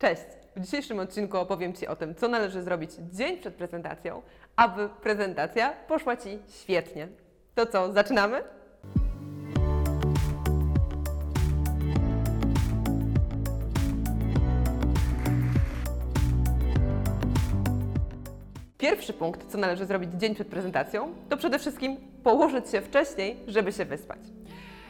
Cześć! W dzisiejszym odcinku opowiem Ci o tym, co należy zrobić dzień przed prezentacją, aby prezentacja poszła Ci świetnie. To co, zaczynamy? Pierwszy punkt, co należy zrobić dzień przed prezentacją, to przede wszystkim położyć się wcześniej, żeby się wyspać.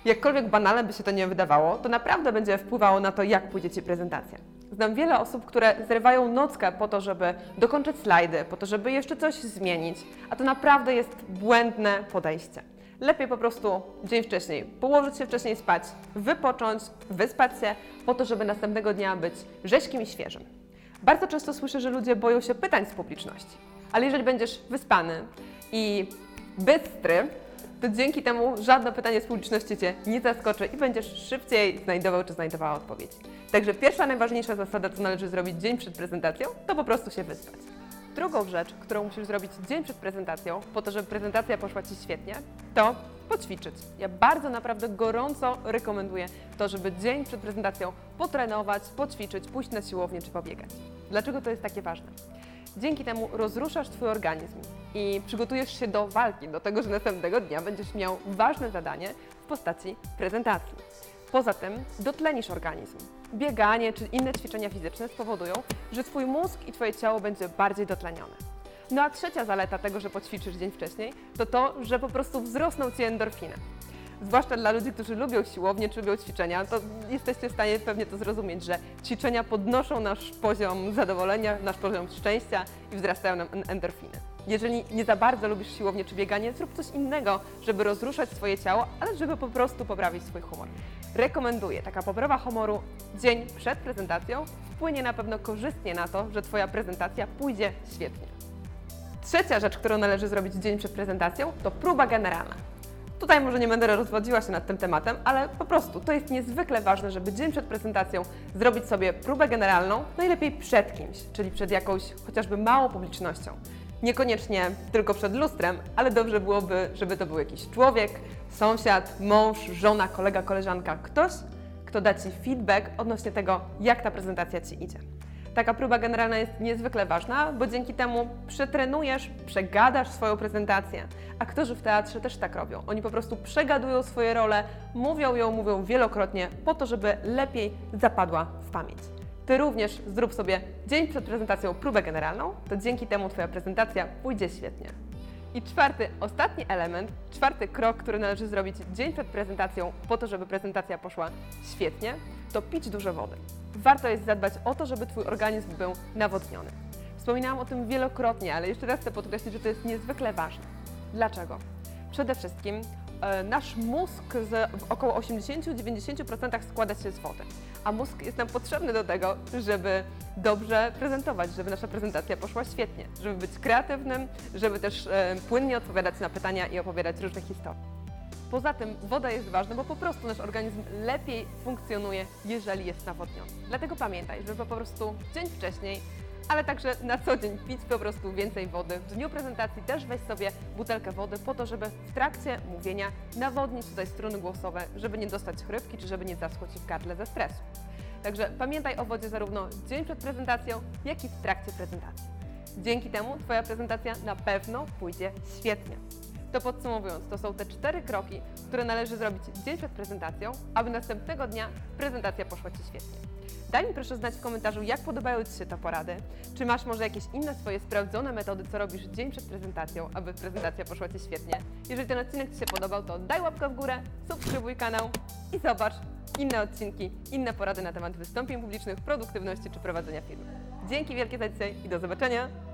Jakkolwiek banalne by się to nie wydawało, to naprawdę będzie wpływało na to, jak pójdzie Ci prezentacja. Znam wiele osób, które zrywają nockę po to, żeby dokończyć slajdy, po to, żeby jeszcze coś zmienić, a to naprawdę jest błędne podejście. Lepiej po prostu dzień wcześniej położyć się wcześniej spać, wypocząć, wyspać się, po to, żeby następnego dnia być rzeźkim i świeżym. Bardzo często słyszę, że ludzie boją się pytań z publiczności, ale jeżeli będziesz wyspany i bystry, to dzięki temu żadne pytanie z publiczności Cię nie zaskoczy i będziesz szybciej znajdował czy znajdowała odpowiedź. Także pierwsza, najważniejsza zasada, co należy zrobić dzień przed prezentacją, to po prostu się wyspać. Drugą rzecz, którą musisz zrobić dzień przed prezentacją, po to, żeby prezentacja poszła Ci świetnie, to poćwiczyć. Ja bardzo naprawdę gorąco rekomenduję to, żeby dzień przed prezentacją potrenować, poćwiczyć, pójść na siłownię czy pobiegać. Dlaczego to jest takie ważne? Dzięki temu rozruszasz Twój organizm i przygotujesz się do walki, do tego, że następnego dnia będziesz miał ważne zadanie w postaci prezentacji. Poza tym dotlenisz organizm. Bieganie czy inne ćwiczenia fizyczne spowodują, że Twój mózg i Twoje ciało będzie bardziej dotlenione. No a trzecia zaleta tego, że poćwiczysz dzień wcześniej, to to, że po prostu wzrosną Ci endorfiny. Zwłaszcza dla ludzi, którzy lubią siłownię czy lubią ćwiczenia, to jesteście w stanie pewnie to zrozumieć, że ćwiczenia podnoszą nasz poziom zadowolenia, nasz poziom szczęścia i wzrastają nam en- endorfiny. Jeżeli nie za bardzo lubisz siłownię czy bieganie, zrób coś innego, żeby rozruszać swoje ciało, ale żeby po prostu poprawić swój humor. Rekomenduję, taka poprawa humoru dzień przed prezentacją wpłynie na pewno korzystnie na to, że Twoja prezentacja pójdzie świetnie. Trzecia rzecz, którą należy zrobić dzień przed prezentacją, to próba generalna. Tutaj może nie będę rozwodziła się nad tym tematem, ale po prostu to jest niezwykle ważne, żeby dzień przed prezentacją zrobić sobie próbę generalną, najlepiej przed kimś, czyli przed jakąś chociażby małą publicznością. Niekoniecznie tylko przed lustrem, ale dobrze byłoby, żeby to był jakiś człowiek, sąsiad, mąż, żona, kolega, koleżanka, ktoś, kto da Ci feedback odnośnie tego, jak ta prezentacja Ci idzie. Taka próba generalna jest niezwykle ważna, bo dzięki temu przetrenujesz, przegadasz swoją prezentację. Aktorzy w teatrze też tak robią. Oni po prostu przegadują swoje role, mówią ją, mówią wielokrotnie, po to, żeby lepiej zapadła w pamięć. Ty również zrób sobie dzień przed prezentacją próbę generalną, to dzięki temu Twoja prezentacja pójdzie świetnie. I czwarty, ostatni element, czwarty krok, który należy zrobić dzień przed prezentacją, po to, żeby prezentacja poszła świetnie, to pić dużo wody. Warto jest zadbać o to, żeby Twój organizm był nawodniony. Wspominałam o tym wielokrotnie, ale jeszcze raz chcę podkreślić, że to jest niezwykle ważne. Dlaczego? Przede wszystkim e, nasz mózg z, w około 80-90% składa się z wody, a mózg jest nam potrzebny do tego, żeby dobrze prezentować, żeby nasza prezentacja poszła świetnie, żeby być kreatywnym, żeby też e, płynnie odpowiadać na pytania i opowiadać różne historie. Poza tym woda jest ważna, bo po prostu nasz organizm lepiej funkcjonuje, jeżeli jest nawodniony. Dlatego pamiętaj, żeby po prostu dzień wcześniej, ale także na co dzień pić po prostu więcej wody. W dniu prezentacji też weź sobie butelkę wody po to, żeby w trakcie mówienia nawodnić tutaj struny głosowe, żeby nie dostać chrypki, czy żeby nie zaschło Ci w gardle ze stresu. Także pamiętaj o wodzie zarówno dzień przed prezentacją, jak i w trakcie prezentacji. Dzięki temu Twoja prezentacja na pewno pójdzie świetnie. To podsumowując, to są te cztery kroki, które należy zrobić dzień przed prezentacją, aby następnego dnia prezentacja poszła Ci świetnie. Daj mi proszę znać w komentarzu, jak podobają Ci się te porady. Czy masz może jakieś inne swoje sprawdzone metody, co robisz dzień przed prezentacją, aby prezentacja poszła Ci świetnie. Jeżeli ten odcinek Ci się podobał, to daj łapkę w górę, subskrybuj kanał i zobacz inne odcinki, inne porady na temat wystąpień publicznych, produktywności czy prowadzenia firmy. Dzięki wielkie za dzisiaj i do zobaczenia!